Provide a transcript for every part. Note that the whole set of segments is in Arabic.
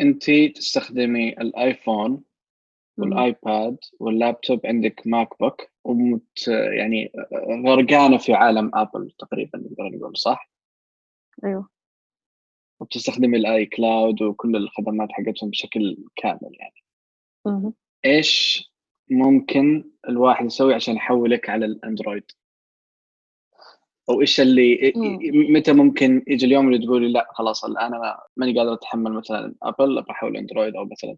انت تستخدمي ال iPhone وال iPad وال laptop عندك MacBook ومت يعني غرقانة في عالم Apple تقريبا نقدر نقول صح؟ أيوه وبتستخدمي ال iCloud وكل الخدمات حقتهم بشكل كامل يعني مهم. إيش ممكن الواحد يسوي عشان يحولك على ال Android؟ أو إيش اللي مم. متى ممكن يجي اليوم اللي تقولي لا خلاص الآن أنا ماني قادر أتحمل مثلا Apple أبغى أحول Android أو مثلا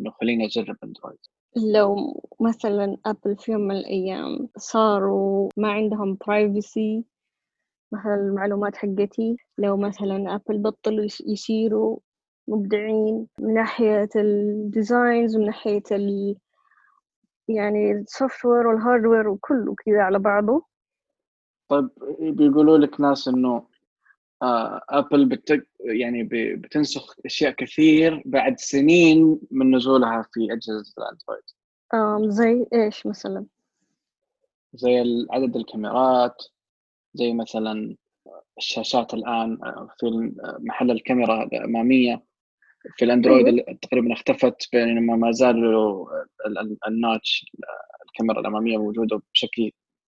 إنه خليني أجرب Android لو مثلا Apple في يوم من الأيام صاروا ما عندهم privacy مثلا المعلومات حقتي لو مثلا Apple بطلوا يصيروا مبدعين من ناحية ال designs ومن ناحية ال يعني ال software وال hardware وكله كذا على بعضه طيب بيقولوا لك ناس إنه آه ابل بتك يعني بتنسخ أشياء كثير بعد سنين من نزولها في أجهزة الأندرويد. زي إيش مثلا؟ زي عدد الكاميرات زي مثلا الشاشات الآن آه، في محل الكاميرا الاماميه في الأندرويد. اللي تقريبا اختفت بينما ما زالوا ال- ال- الناتش الكاميرا الأمامية موجودة بشكل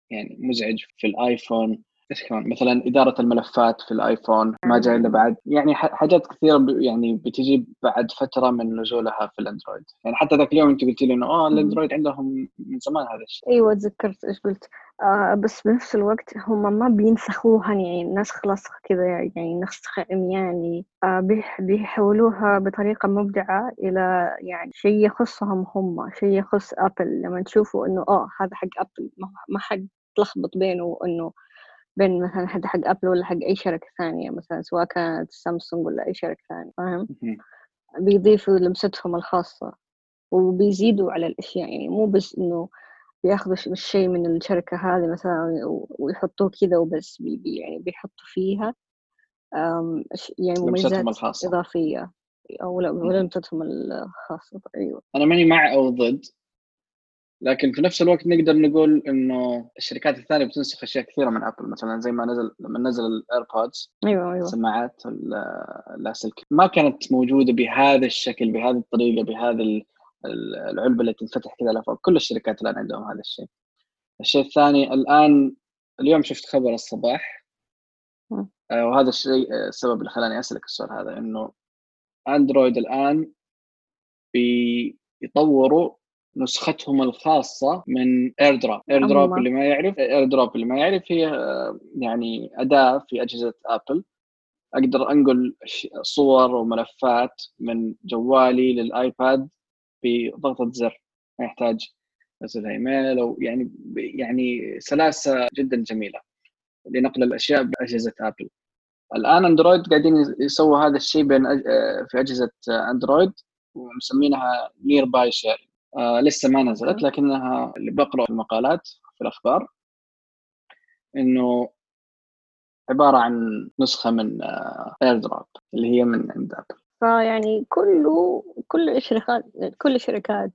يعني مزعج في الآيفون إيش كمان؟ مثلا إدارة الملفات في الآيفون ما جاء إلا بعد. يعني حاجات كثيرة يعني بتجي بعد فترة من نزولها في الأندرويد. يعني حتى ذاك اليوم أنت قلت لي إنه آه الأندرويد عندهم من زمان هذا الشيء. أيوة تذكرت إيش قلت. آه بس بنفس الوقت هم ما بينسخوها يعني نسخ لصق كذا يعني نسخ عمياني آه بيح بيحولوها بطريقة مبدعة إلى يعني شيء يخصهم هم شيء يخص أبل لما تشوفوا إنه آه هذا حق أبل ما حد تلخبط بينه إنه بين مثلا حد حق أبل ولا حق أي شركة ثانية مثلا سواء كانت سامسونج ولا أي شركة ثانية فاهم. بيضيفوا لمستهم الخاصة وبيزيدوا على الأشياء يعني مو بس إنه بياخذوا الشيء من الشركة هذه مثلا ويحطوه كذا وبس بي يعني بيحطوا فيها يعني لمستهم مميزات الخاصة إضافية أو لا مهم. ولمستهم الخاصة أيوة أنا ماني مع أو ضد لكن في نفس الوقت نقدر نقول إنه الشركات الثانية بتنسخ أشياء كثيرة من Apple مثلا زي ما نزل لما نزل ال AirPods أيوة أيوة. السماعات ال- اللاسلكي ما كانت موجودة بهذا الشكل بهذه الطريقة بهذا ال- ال- العلبة اللي تنفتح كذا لفوق كل الشركات الآن عندهم هذا الشيء. الشيء الثاني الآن اليوم شفت خبر الصباح. آه، وهذا الشيء آه، السبب اللي خلاني أسألك السؤال هذا إنه Android الآن بيطوروا نسختهم الخاصة من AirDrop AirDrop عموما اللي ما يعرف AirDrop اللي ما يعرف هي آه، يعني أداة في أجهزة Apple أقدر أنقل صور وملفات من جوالي لل iPad بضغطه زر. ما يحتاج ارسلها إيميل أو يعني يعني سلاسة جدا جميلة لنقل الأشياء بأجهزة Apple الآن أندرويد قاعدين يسووا هذا الشيء بين أج- آه، في أجهزة آه، أندرويد ومسمينها Nearby Share آه لسه ما نزلت لكنها اللي بقرأ في المقالات في الأخبار إنه عبارة عن نسخة من AirDrop اللي هي من عند Apple فيعني كله كل الشركات كل الشركات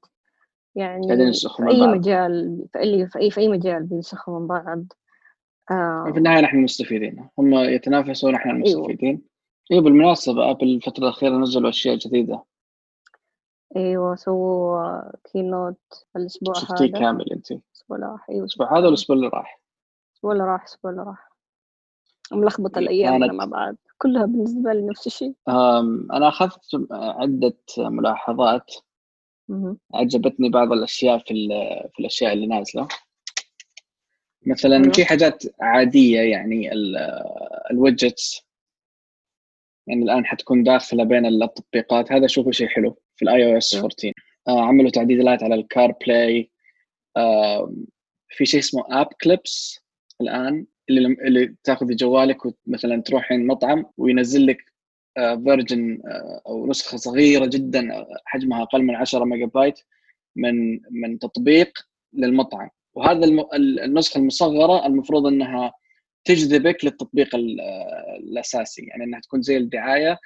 يعني في أي بعض. مجال في أي في أي في أي مجال بينسخوا من بعض. في آه النهاية نحن المستفيدين هم يتنافسوا ونحن أيوة. المستفيدين أيوه بالمناسبة Apple الفترة الأخيرة نزلوا أشياء جديدة. أيوة سووا keynote الأسبوع شفتيه هذا. كامل أنت؟ الأسبوع اللي راح أيوة الأسبوع هذا والاسبوع اللي راح؟ الأسبوع اللي راح الأسبوع اللي راح. ملخبطة إيه، الأيام أنا كانت مع بعض. كلها بالنسبة لي نفس الشيء. أم، أنا أخذت عدة ملاحظات. مهم. عجبتني بعض الأشياء في في الأشياء اللي نازلة. مثلا أيوة. في حاجات عادية يعني ال widgets. يعني الآن حتكون داخلة بين التطبيقات. هذا اشوفه شيء حلو في ال iOS أيوة. 14 آه عملوا تعديلات على ال CarPlay آه في شيء اسمه App Clips الآن اللي اللي تاخذ جوالك ومثلا تروحين مطعم وينزل لك version أو نسخة صغيرة جدا آه، حجمها أقل من 10 ميجا بايت من من تطبيق للمطعم. وهذا النسخة المصغرة المفروض إنها تجذبك للتطبيق ال- الأساسي يعني إنها تكون زي الدعاية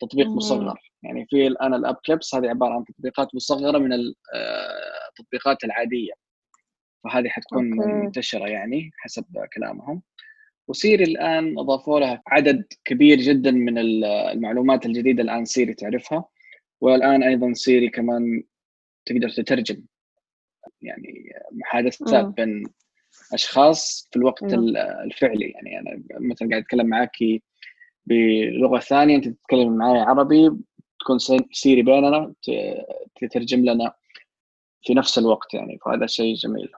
تطبيق. مصغر يعني في الان ال App Clips هذه عبارة عن تطبيقات مصغرة من ال- آه، التطبيقات العادية فهذه حتكون okay. منتشرة يعني حسب كلامهم و Siri الآن أضافوا لها عدد كبير جدا من ال- المعلومات الجديدة الآن Siri تعرفها والآن أيضا Siri كمان تقدر تترجم يعني محادثات. بين أشخاص في الوقت أيوة. ال- الفعلي يعني أنا مثلا قاعد أتكلم معك بلغة ثانية أنت تتكلم معي عربي تكون Si- Siri بيننا تترجم لنا في نفس الوقت يعني فهذا شيء جميل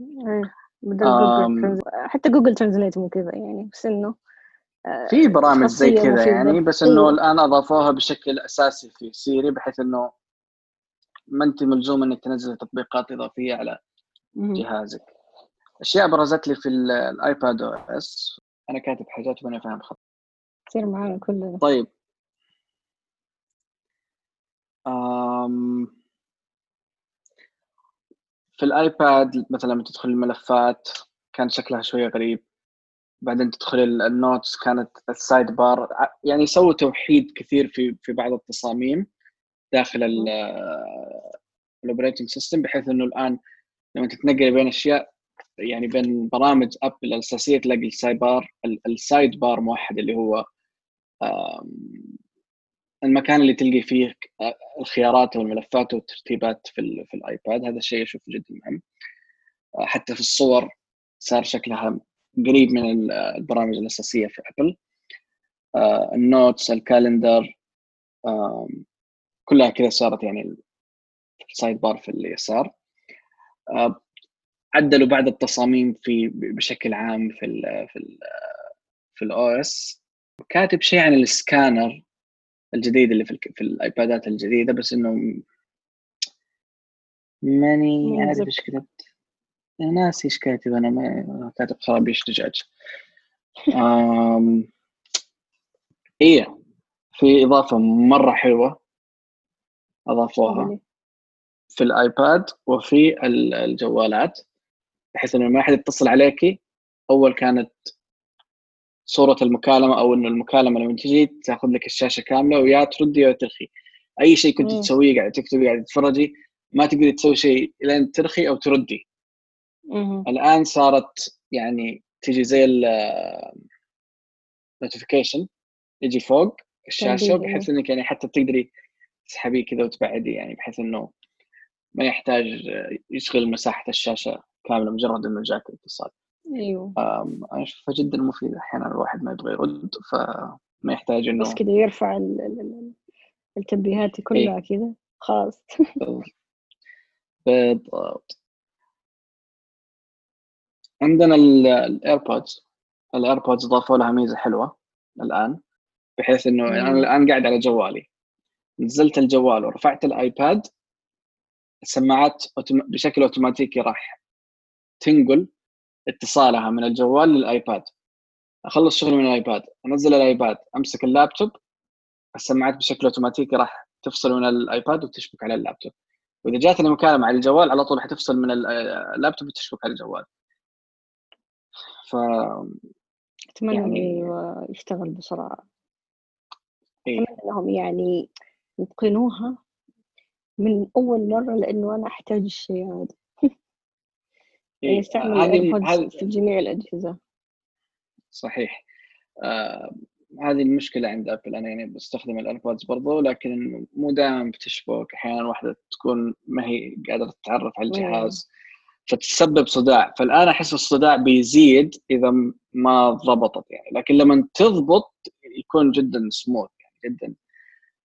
إيه، بدل. جوجل حتى Google Translate مو كذا يعني بس إنه آه، في برامج زي كذا. يعني بس إنه أيوة. الآن أضافوها بشكل أساسي في Siri بحيث إنه ما أنت ملزوم إنك تنزل تطبيقات إضافية على. جهازك أشياء برزت لي في ال- ال iPadOS. أنا كاتب حاجات وأنا فاهم خط. تصير معانا كلنا طيب. أم. في ال iPad مثلا لما تدخل الملفات كان شكلها شوية غريب. بعدين تدخل ال- Notes كانت ال sidebar. يعني سووا توحيد كثير في في بعض التصاميم داخل ال operating system بحيث إنه الآن لما تتنقل بين أشياء يعني بين برامج Apple الاساسيه تلاقي ال sidebar ال- ال sidebar موحد اللي هو المكان اللي تلقي فيه ك- الخيارات والملفات والترتيبات في في ال iPad. هذا الشيء أشوفه جدا مهم. آه، حتى في الصور صار شكلها قريب من ال- البرامج الأساسية في Apple آه، ال Notes ال Calendar كلها كذا صارت يعني ال sidebar في اليسار. آه، عدلوا بعض التصاميم في بشكل عام في ال في ال في ال OS كاتب شيء عن السكانر الجديد اللي في, في ال iPadات الجديدة بس إنه ماني عارف. إيش كتبت أنا ناسي إيش كاتب أنا ما كاتب خرابيش دجاج آم... إيه في إضافة مرة حلوة أضافوها في الآيباد وفي ال- الجوالات. بحيث إنه ما حد يتصل عليكي أول كانت صورة المكالمة أو إنه المكالمة لما تجي تأخذ لك الشاشة كاملة ويا تردي يا ترخي أي شيء كنت مم. تسويه قاعد تكتبي قاعد تتفرجي ما تقدري تسوي شيء لين ترخي أو تردي مهم. الآن صارت يعني تجي زي النوتيفيكيشن يجي فوق الشاشة بحيث إنك يعني حتى تقدري تسحبيه كذا وتبعدي يعني بحيث إنه ما يحتاج يشغل مساحة الشاشة كاملة مجرد إنه جاك اتصال أيوه. أنا أشوفها جدا مفيدة أحيانا الواحد ما يبغى يرد فما يحتاج إنه بس كذا يرفع ال- ال- ال- التنبيهات كلها كذا خلاص. بالضبط. عندنا ال AirPods ال AirPods ضافوا لها ميزة حلوة الآن بحيث إنه. أنا الآن قاعد على جوالي. نزلت الجوال ورفعت ال iPad السماعات بشكل أوتوماتيكي راح تنقل اتصالها من الجوال لل iPad. أخلص شغلي من ال iPad أنزل ال iPad أمسك اللابتوب السماعات بشكل أوتوماتيكي راح تفصل من ال iPad وتشبك على اللابتوب. وإذا جاتني مكالمه على الجوال على طول حتفصل من ال- اللابتوب وتشبك على الجوال. ف أتمنى يعني- يشتغل بسرعة. إيه. أتمنى إنهم يعني يتقنوها من أول مرة لأنه أنا أحتاج الشيء هذا. يعني. استعمل هذه ال AirPods في جميع الأجهزة. صحيح. آه هذه المشكلة عند Apple. أنا يعني بستخدم ال AirPods برضو لكن مو دائما بتشبك. أحيانا واحدة تكون ما هي قادرة تتعرف على أيوة. الجهاز فتسبب صداع. فالآن أحس الصداع بيزيد إذا ما ضبطت يعني. لكن لما تضبط يكون جدا سموث يعني جدا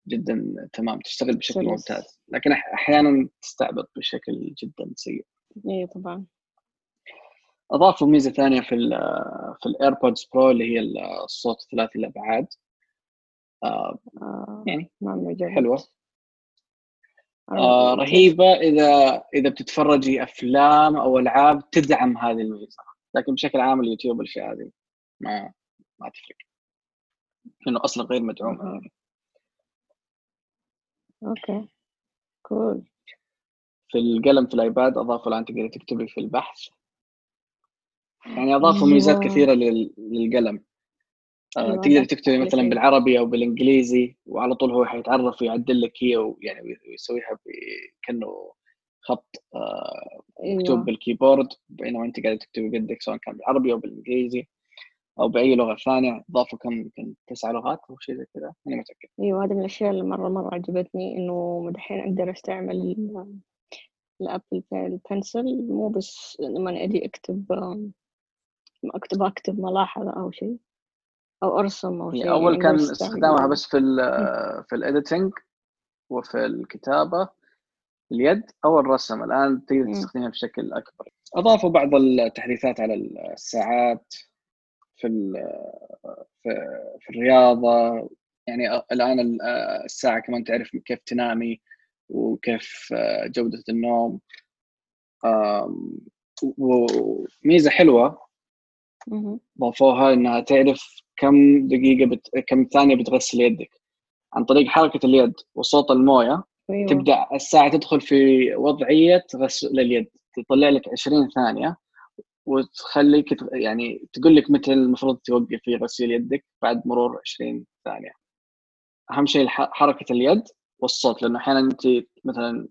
جدا تمام تشتغل بشكل. ممتاز. لكن أحيانا تستعبط بشكل جدا سيء. اي طبعا. أضافوا ميزة ثانية في ال في ال AirPods Pro اللي هي الصوت ثلاثي الأبعاد. آه، آه يعني. حلوة. آه، رهيبة. إذا إذا بتتفرجي أفلام أو ألعاب تدعم هذه الميزة. لكن بشكل عام اليوتيوب الأشياء هذه ما ما تفرق. لأنه أصلا غير مدعوم. يعني Okay. Cool في القلم في الآيباد أضافوا الان تقدري تكتبي في البحث. يعني أضافوا أيوة. ميزات كثيرة لل- للقلم آه، أيوة، تقدر تكتبي مثلا. بالعربي أو بالإنجليزي وعلى طول هو حيتعرف ويعدل لك هي ويعني ويسويها كأنه خط آه، مكتوب أيوه بال keyboard بينما أنت قاعدة تكتبي بيدك سواء كان بالعربي أو بالإنجليزي أو بأي لغة ثانية ضافوا كم يمكن تسع لغات أو شيء زي كذا ماني متأكد أيوه هذه من الأشياء اللي مرة مرة عجبتني إنه دحين أقدر أستعمل ال Apple Pencil مو بس لما أجي أكتب اكتب أكتب ملاحظة أو شيء أو أرسم أو شيء أول كان استخدامها بس في ال في ال editing وفي الكتابة اليد أو الرسم. الآن تقدر تستخدمها بشكل أكبر. أضافوا بعض التحديثات على الساعات في في, في الرياضة. يعني الآن الساعة كمان تعرف كيف تنامي وكيف جودة النوم. وميزه حلوة ضافوها إنها تعرف كم دقيقة بت... كم ثانية بتغسل يدك. عن طريق حركة اليد وصوت الموية أيوة. تبدأ الساعة تدخل في وضعية غسل اليد تطلع لك 20 ثانية وتخليك يعني تقول لك متى المفروض توقف في غسيل يدك بعد مرور 20 ثانية. أهم شيء حركة اليد والصوت لأنه أحيانا أنت مثلا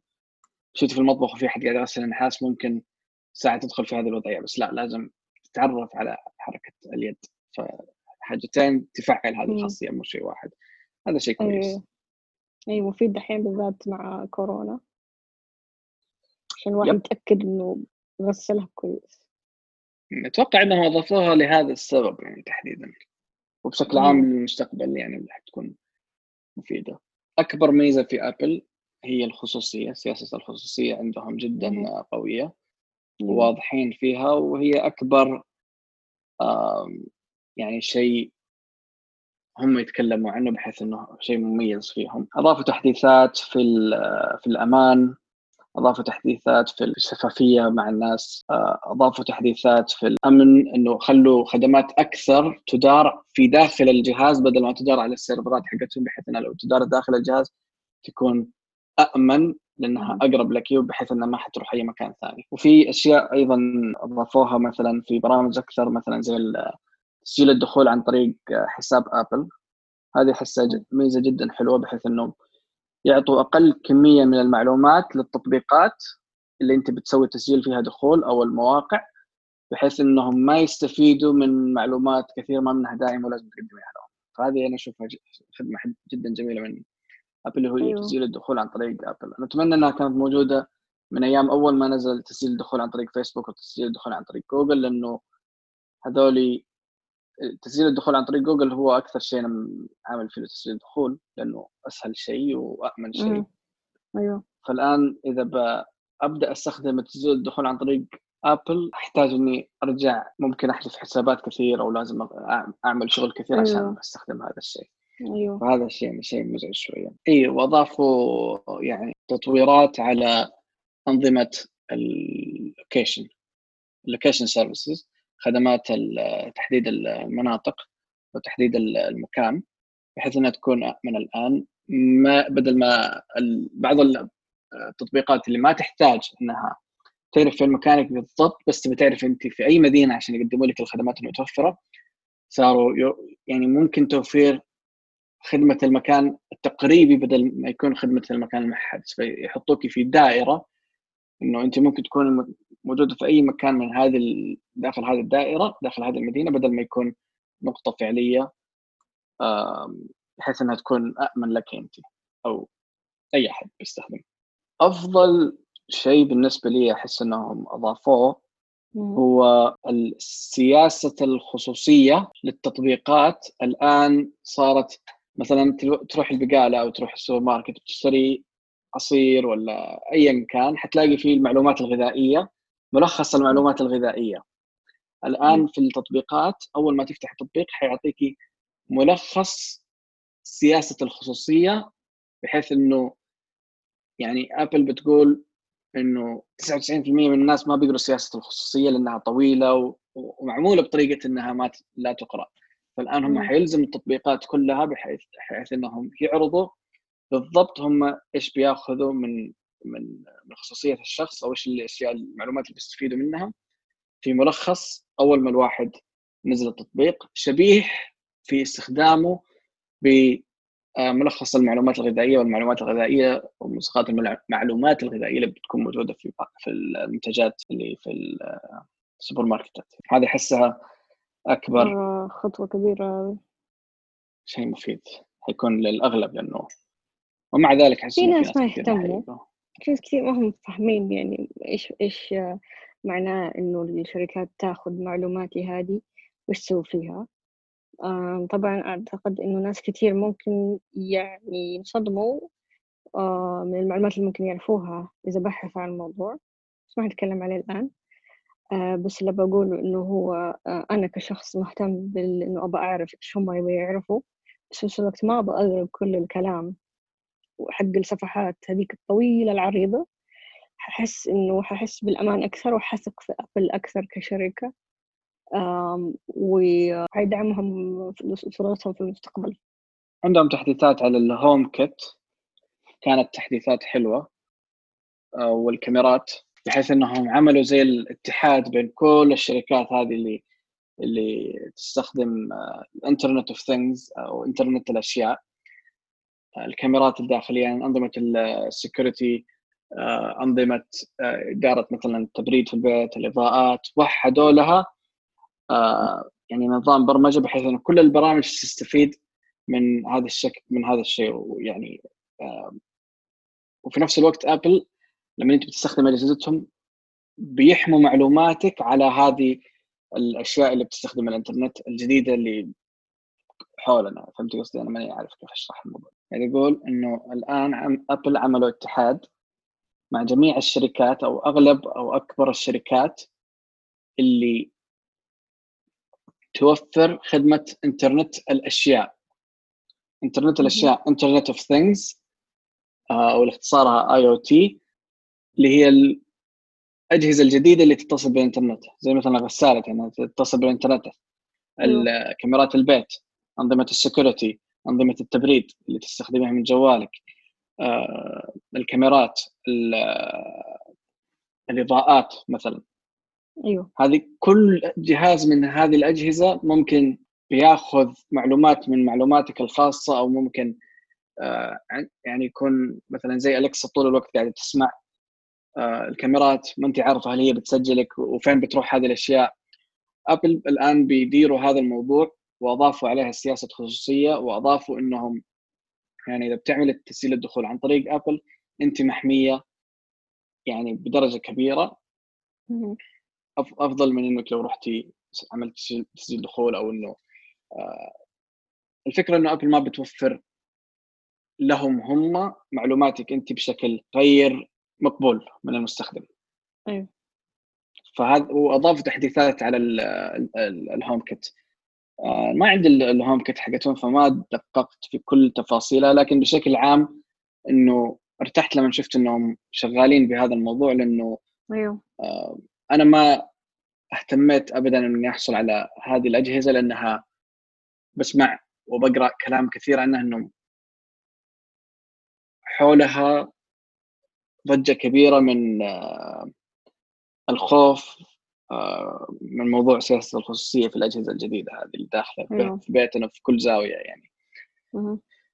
شفت في المطبخ وفي أحد قاعد يغسل النحاس ممكن ساعه تدخل في هذه الوضعية بس لا لازم تتعرف على حركة اليد. فحاجتين تفعل هذه الخاصية مو شيء واحد. هذا شيء كويس. اي أي مفيد دحين بالذات مع كورونا. عشان الواحد يتاكد إنه غسلها كويس. أتوقع إنهم أضافوها لهذا السبب يعني تحديدا. وبشكل عام للمستقبل يعني راح تكون مفيدة. أكبر ميزة في ابل هي الخصوصية سياسة الخصوصية عندهم جدا قوية. وواضحين فيها وهي أكبر يعني شيء هم يتكلموا عنه بحيث إنه شيء مميز فيهم. أضافوا تحديثات في في الأمان أضافوا تحديثات في الشفافية مع الناس آه، أضافوا تحديثات في الأمن إنه خلوا خدمات أكثر تدار في داخل الجهاز بدل ما تدار على السيرفرات حقتهم بحيث انها لو تدار داخل الجهاز تكون امن لأنها أقرب لك بحيث إنها ما حتروح أي مكان ثاني. وفي أشياء أيضا أضافوها مثلا في برامج أكثر مثلا زي تسجيل الدخول عن طريق حساب آبل. هذه أحسها ميزة جدا حلوة بحيث إنه يعطوا أقل كمية من المعلومات للتطبيقات اللي أنت بتسوي تسجيل فيها دخول أو المواقع بحيث إنهم ما يستفيدوا من معلومات كثير ما منها دائما ولازم تقدميها لهم. فهذه أنا أشوفها خدمة جدا جميلة من أبل هو أيوه. تسجيل الدخول عن طريق أبل. نتمنى إنها كانت موجودة من أيام أول ما نزل تسجيل الدخول عن طريق فيسبوك وتسجيل الدخول عن طريق جوجل لأنه هذولي تسجيل الدخول عن طريق جوجل هو أكثر شيء أنا عامل فيه تسجيل الدخول لأنه أسهل شيء وامن شيء. أيوه. فالآن إذا أبدأ أستخدم تسجيل الدخول عن طريق أبل أحتاج إني أرجع ممكن احذف حسابات كثير أو لازم أعمل شغل كثير أيوه. عشان أستخدم هذا الشيء. أيوه. فهذا الشيء شيء مزعج شوية. إي وأضافوا يعني تطويرات على أنظمة ال location ال location services خدمات تحديد المناطق وتحديد المكان بحيث إنها تكون من الآن ما بدل ما بعض التطبيقات اللي ما تحتاج إنها تعرف فين مكانك بالضبط بس تبي تعرف أنت في أي مدينة عشان يقدموا لك الخدمات المتوفرة صاروا يعني ممكن توفير خدمة المكان التقريبي بدل ما يكون خدمة المكان المحدد فيحطوك في دائرة إنه أنت ممكن تكون موجودة في أي مكان من هذه داخل هذه الدائرة داخل هذه المدينة بدل ما يكون نقطة فعلية بحيث إنها تكون امن لك أنت أو أي أحد بيستخدم. أفضل شيء بالنسبة لي أحس إنهم أضافوه هو سياسة الخصوصية للتطبيقات. الآن صارت مثلا تروح البقالة أو تروح السوبر ماركت وتشتري عصير ولا ايا كان حتلاقي فيه المعلومات الغذائية ملخص المعلومات الغذائية. الآن في التطبيقات أول ما تفتح التطبيق حيعطيك ملخص سياسة الخصوصية بحيث إنه يعني ابل بتقول إنه 99% من الناس ما بيقروا سياسة الخصوصية لأنها طويلة ومعمولة بطريقة إنها ما لا تقرأ. فالآن هم حيلزم التطبيقات كلها بحيث بحيث إنهم يعرضوا بالضبط هم إيش بيأخذوا من من من خصوصية الشخص أو إيش الاشياء المعلومات اللي بيستفيدوا منها. في ملخص أول ما الواحد نزل التطبيق شبيه في استخدامه بملخص المعلومات الغذائية والمعلومات الغذائية وملصقات المعلومات الغذائية اللي بتكون موجودة في في المنتجات اللي في السوبر ماركتات. هذه احسها أكبر. مرة خطوة كبيرة شيء مفيد. حيكون للأغلب لأنه ومع ذلك أحس في ناس ما يهتموا. في ناس كثير ما هم فاهمين يعني إيش إيش معناه إنه الشركات تاخذ معلوماتي هذه وإيش تسوي فيها. آه طبعا أعتقد إنه ناس كثير ممكن يعني ينصدموا آه من المعلومات اللي ممكن يعرفوها إذا بحثوا عن الموضوع. بس ما هنتكلم عليه الآن. آه بس اللي بقوله إنه هو آه أنا كشخص مهتم بال إنه أبغى أعرف إيش هم يبغوا يعرفوا بس في الوقت ما أبغى أقرب كل الكلام وحق الصفحات هذيك الطويلة العريضة. ححس إنه ححس بالأمان أكثر وحثق في أبل أكثر كشركة وحيدعمهم صورتهم في المستقبل. عندهم تحديثات على الهوم كيت كانت تحديثات حلوة. آه، والكاميرات. بحيث إنهم عملوا زي الاتحاد بين كل الشركات هذه اللي اللي تستخدم ال Internet of Things أو انترنت الأشياء. آه، الكاميرات الداخلية أنظمة ال security أنظمة آه، إدارة مثلا التبريد في البيت الإضاءات وحدوا لها آه، يعني نظام برمجة بحيث انه كل البرامج تستفيد من هذا الشكل من هذا الشيء. ويعني وفي نفس الوقت ابل لما انت بتستخدم اجهزتهم بيحموا معلوماتك على هذه الأشياء اللي بتستخدم الإنترنت الجديدة اللي حولنا. فهمت قصدي؟ أنا ماني عارف كيف أشرح الموضوع. يعني يقول إنه الآن أبل عملوا اتحاد مع جميع الشركات أو أغلب أو أكبر الشركات اللي توفر خدمة إنترنت الأشياء. إنترنت الأشياء Internet of Things أو اختصارها IoT. اللي هي الأجهزة الجديدة اللي تتصل بالإنترنت. زي مثلا غساله يعني تتصل بالإنترنت. كاميرات البيت أنظمة ال security أنظمة التبريد اللي تستخدمها من جوالك. آه، الكاميرات الإضاءات مثلا. أيوه. هذه كل جهاز من هذه الأجهزة ممكن بياخذ معلومات من معلوماتك الخاصة أو ممكن آه، يعني يكون مثلا زي الكسا طول الوقت قاعدة تسمع الكاميرات ما انت عارفه هل هي بتسجلك وفين بتروح هذه الأشياء. ابل الآن بيديروا هذا الموضوع وأضافوا عليها سياسه خصوصيه وأضافوا إنهم يعني إذا بتعمل تسجيل الدخول عن طريق ابل أنت محمية يعني بدرجة كبيرة. أفضل من إنك لو رحتي عملت تسجيل دخول أو إنه آه، الفكرة إنه ابل ما بتوفر لهم هم معلوماتك أنت بشكل غير مقبول من المستخدم. أيوه. فهذا واضاف تحديثات على ال HomeKit آه، ما عندي ال HomeKit حقتهم فما دققت في كل تفاصيلها لكن بشكل عام إنه ارتحت لما شفت إنهم شغالين بهذا الموضوع لأنه أيوه. آه، أنا ما اهتميت ابدا إني أحصل على هذه الأجهزة لأنها بسمع وبقرأ كلام كثير عنها إنه حولها ضجة كبيرة من آه، الخوف آه، من موضوع سياسة الخصوصية في الأجهزة الجديدة هذه اللي داخلة. في بيتنا في كل زاوية يعني.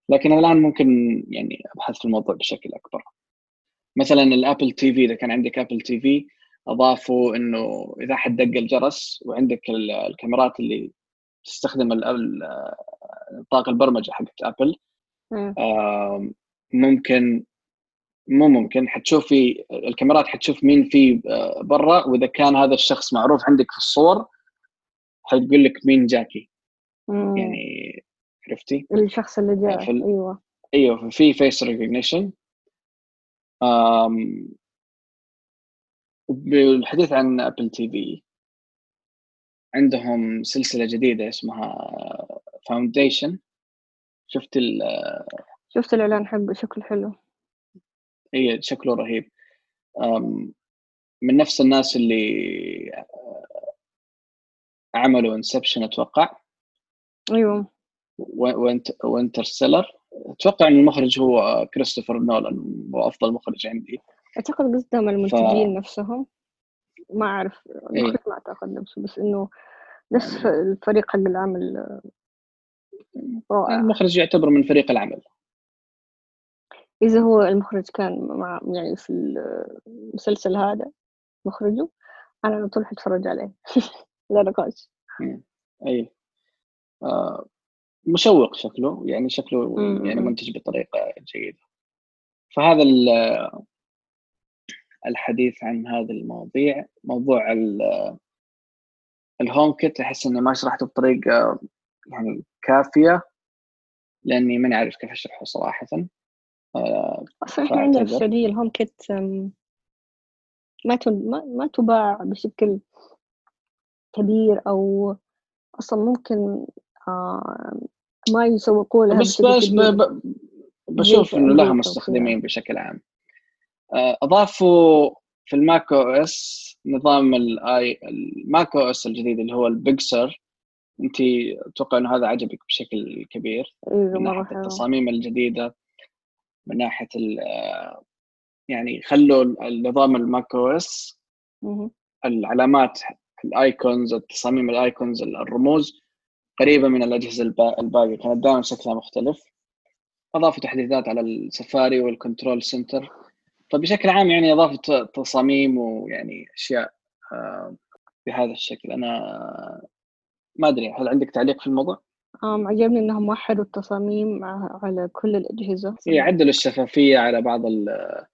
لكن الآن ممكن يعني أبحث في الموضوع بشكل أكبر. مثلا ال Apple TV إذا كان عندك Apple TV اضافوا إنه إذا حد دق الجرس وعندك الكاميرات اللي تستخدم نطاق البرمجة حقت آبل ممكن مو ممكن. حتشوفي الكاميرات حتشوف مين في آه، برا. وإذا كان هذا الشخص معروف عندك في الصور حتقول لك مين جاكي. مم. يعني عرفتي؟ الشخص اللي جاء. أيوه. أيوه في face recognition بالحديث عن Apple TV عندهم سلسلة جديدة اسمها Foundation شفت ال شفت الإعلان حقه شكله حلو. هي شكله رهيب. من نفس الناس اللي آه، عملوا انسبشن أتوقع. أيوه. و- وانت وإنترستيلر. أتوقع إن المخرج هو كريستوفر نولان هو أفضل مخرج عندي. أعتقد قصدهم المنتجين نفسهم. ما أعرف إيه. ما أعتقد نفسه بس إنه نفس الفريق حق العمل رائع. المخرج يعتبر من فريق العمل. إذا هو المخرج كان مع يعني في المسلسل هذا مخرجه أنا على طول حتفرج عليه لا نقاش. أي آه مشوق شكله يعني شكله مم. يعني منتج بطريقة جيدة فهذا الحديث عن هذه المواضيع موضوع الهوم كيت أحس إني ما شرحته بطريقة يعني كافية لأني ماني عارف كيف أشرحه صراحة أصلا إحنا عندنا في السعودية ال HomeKit ما ما تباع بشكل كبير أو أصلا ممكن آه، ما يسوقوا لها بس بس بشوف إنه لها مستخدمين بشكل عام. آه، أضافوا في ال macOS نظام الاي ال macOS الجديد اللي هو ال Big Sur انت أتوقع إنه هذا عجبك بشكل كبير إيه، من ناحية التصاميم الجديدة. من ناحية يعني خلوا النظام ال macOS العلامات ال icons التصاميم ال icons الرموز قريبة من الأجهزة الباقية. كانت دائما شكلها مختلف. أضافوا تحديثات على السفاري وال control center. فبشكل عام يعني اضافه تصاميم ويعني أشياء آه، بهذا الشكل. أنا ما أدري هل عندك تعليق في الموضوع؟ آم عجبني إنهم وحدوا التصاميم على كل الأجهزة. هي عدلوا الشفافية على بعض آه،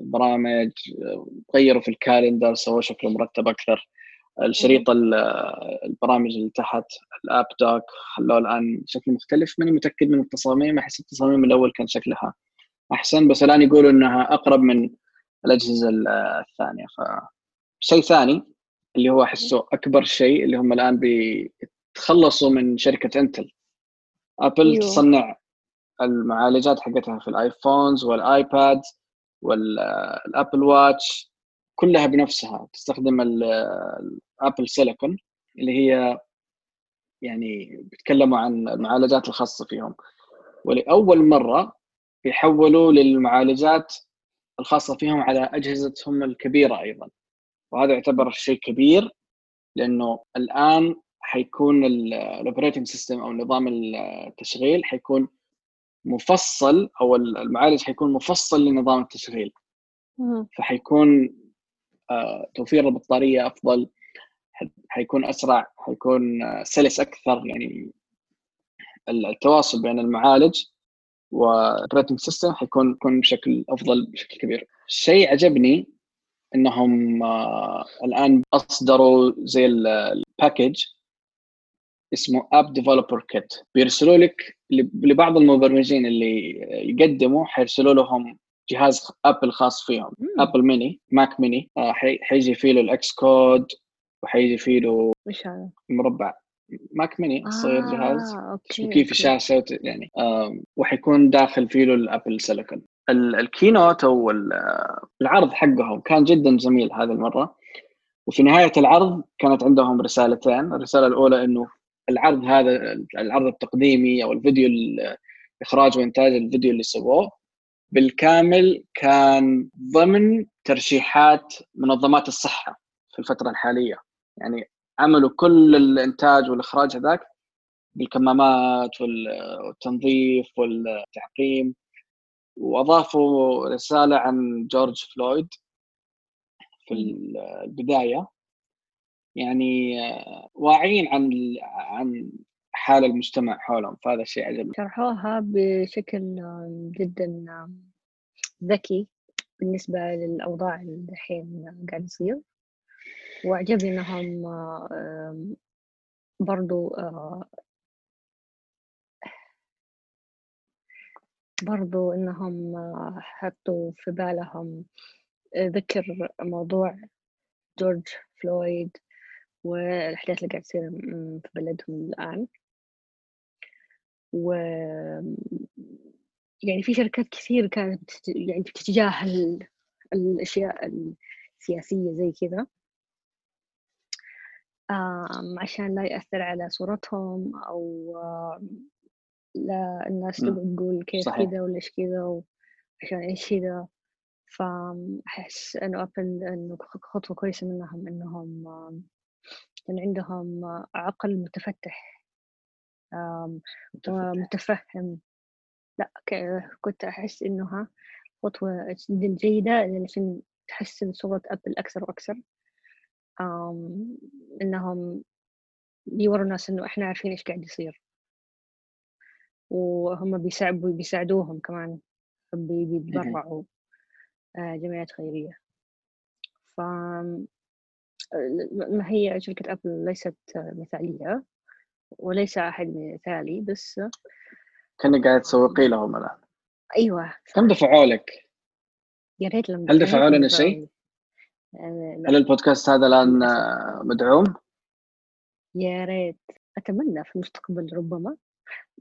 البرامج غيروا في الكالندر سووا شكله مرتب أكثر. الشريط البرامج اللي تحت الأب دوك خلوه الآن شكل مختلف. ماني متأكد من التصاميم أحس التصاميم الأول كان شكلها أحسن بس الآن يقولوا إنها أقرب من الأجهزة الثانية. ف شيء ثاني اللي هو أحسه أكبر شيء اللي هم الآن بيتخلصوا من شركة Intel ابل أيوه. تصنع المعالجات حقتها في ال iPhones وال iPad وال Apple Watch كلها بنفسها. تستخدم ال Apple silicon اللي هي يعني بيتكلموا عن المعالجات الخاصة فيهم. ولأول مرة يحولوا للمعالجات الخاصة فيهم على أجهزتهم الكبيرة أيضا. وهذا يعتبر شيء كبير لأنه الآن حيكون ال operating system أو نظام التشغيل حيكون مفصل أو المعالج حيكون مفصل لنظام التشغيل فحيكون آه، توفير البطارية أفضل حيكون أسرع حيكون آه، سلس أكثر يعني التواصل بين المعالج وال operating system حيكون يكون بشكل أفضل بشكل كبير. شيء عجبني إنهم آه الآن أصدروا زي ال package اسمه app developer kit بيرسلوا لك لبعض المبرمجين اللي يقدموا حيرسلوا لهم جهاز ابل خاص فيهم. ابل ميني ماك ميني آه حيجي فيه له ال Xcode وحيجي فيه له إيش هذا؟ مربع ماك ميني صغير آه، جهاز. أوكي كيف شاشه يعني وحيكون داخل فيه له ال Apple silicon ال keynote أو العرض حقهم كان جدا جميل هذه المرة. وفي نهاية العرض كانت عندهم رسالتين. الرسالة الأولى إنه العرض هذا العرض التقديمي أو الفيديو اخراج وإنتاج الفيديو اللي سووه بالكامل كان ضمن ترشيحات منظمات الصحة في الفترة الحالية. يعني عملوا كل الإنتاج والإخراج هذاك بالكمامات والتنظيف والتعقيم. وأضافوا رسالة عن جورج فلويد في البداية. يعني واعيين عن عن حال المجتمع حولهم فهذا الشيء عجبني. شرحوها بشكل جدا ذكي بالنسبة للأوضاع اللي الحين قاعد يصير. وأعجبني إنهم برضو آه، برضو إنهم آه، حطوا في بالهم ذكر موضوع جورج فلويد والأحداث اللي قاعد تصير في بلدهم الآن. و يعني في شركات كثير كانت يعني بتتجاهل الأشياء السياسية زي كذا. عشان لا يأثر على صورتهم أو لا الناس تقعد تقول كيف كذا ولا إيش كذا عشان إيش كذا. فأحس إنه أبل إنه خطوة كويسة منهم إنهم كان عندهم عقل متفتح متفهم. لا كنت أحس إنها خطوة جدا جيدة عشان تحسن صورة أبل أكثر وأكثر. إنهم يوروا الناس إنه إحنا عارفين إيش قاعد يصير. وهم بيساعدوا بيساعدوهم كمان. بيتبرعوا آه، جمعيات خيرية. ف ما هي شركة أبل ليست مثالية وليس أحد مثالي بس كأنك قاعد تسوقي لهم الآن أيوة كم دفعوا لك؟ يا ريت لما هل دفعوا لنا شيء؟ هل البودكاست هذا الآن مدعوم؟ يا ريت أتمنى في المستقبل ربما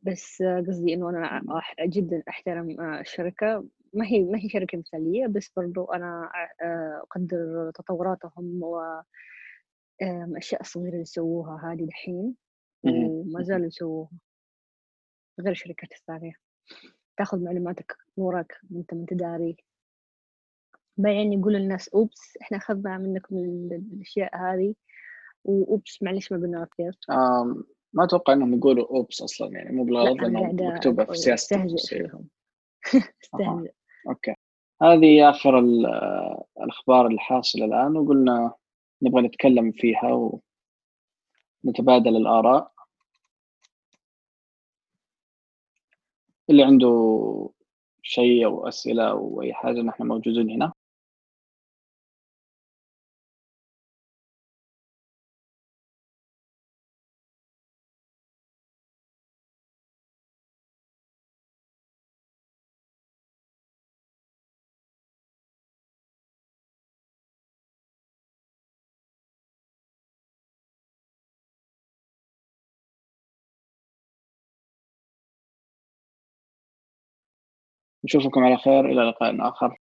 بس قصدي إنه أنا جدا أحترم الشركة ما هي ما هي شركة مثالية بس برضو أنا أقدر تطوراتهم و الأشياء الصغيرة اللي يسووها هذه دحين وما زالوا يسووها غير الشركات الثانية تأخذ معلوماتك نورك وأنت ما انت داري بعدين يقول الناس أوبس إحنا أخذنا منكم الأشياء هذه واوبس معلش ما قلنا كثير ما أتوقع إنهم يقولوا أوبس أصلا يعني مو بغلط لأنه مكتوبة في سياسة فيهم. استهزئ. أوكي. هذه آخر الأخبار الحاصلة الآن وقلنا نبغى نتكلم فيها ونتبادل الآراء. اللي عنده شيء أو أسئلة أو أي حاجة نحن موجودين هنا. نشوفكم على خير إلى لقاء آخر.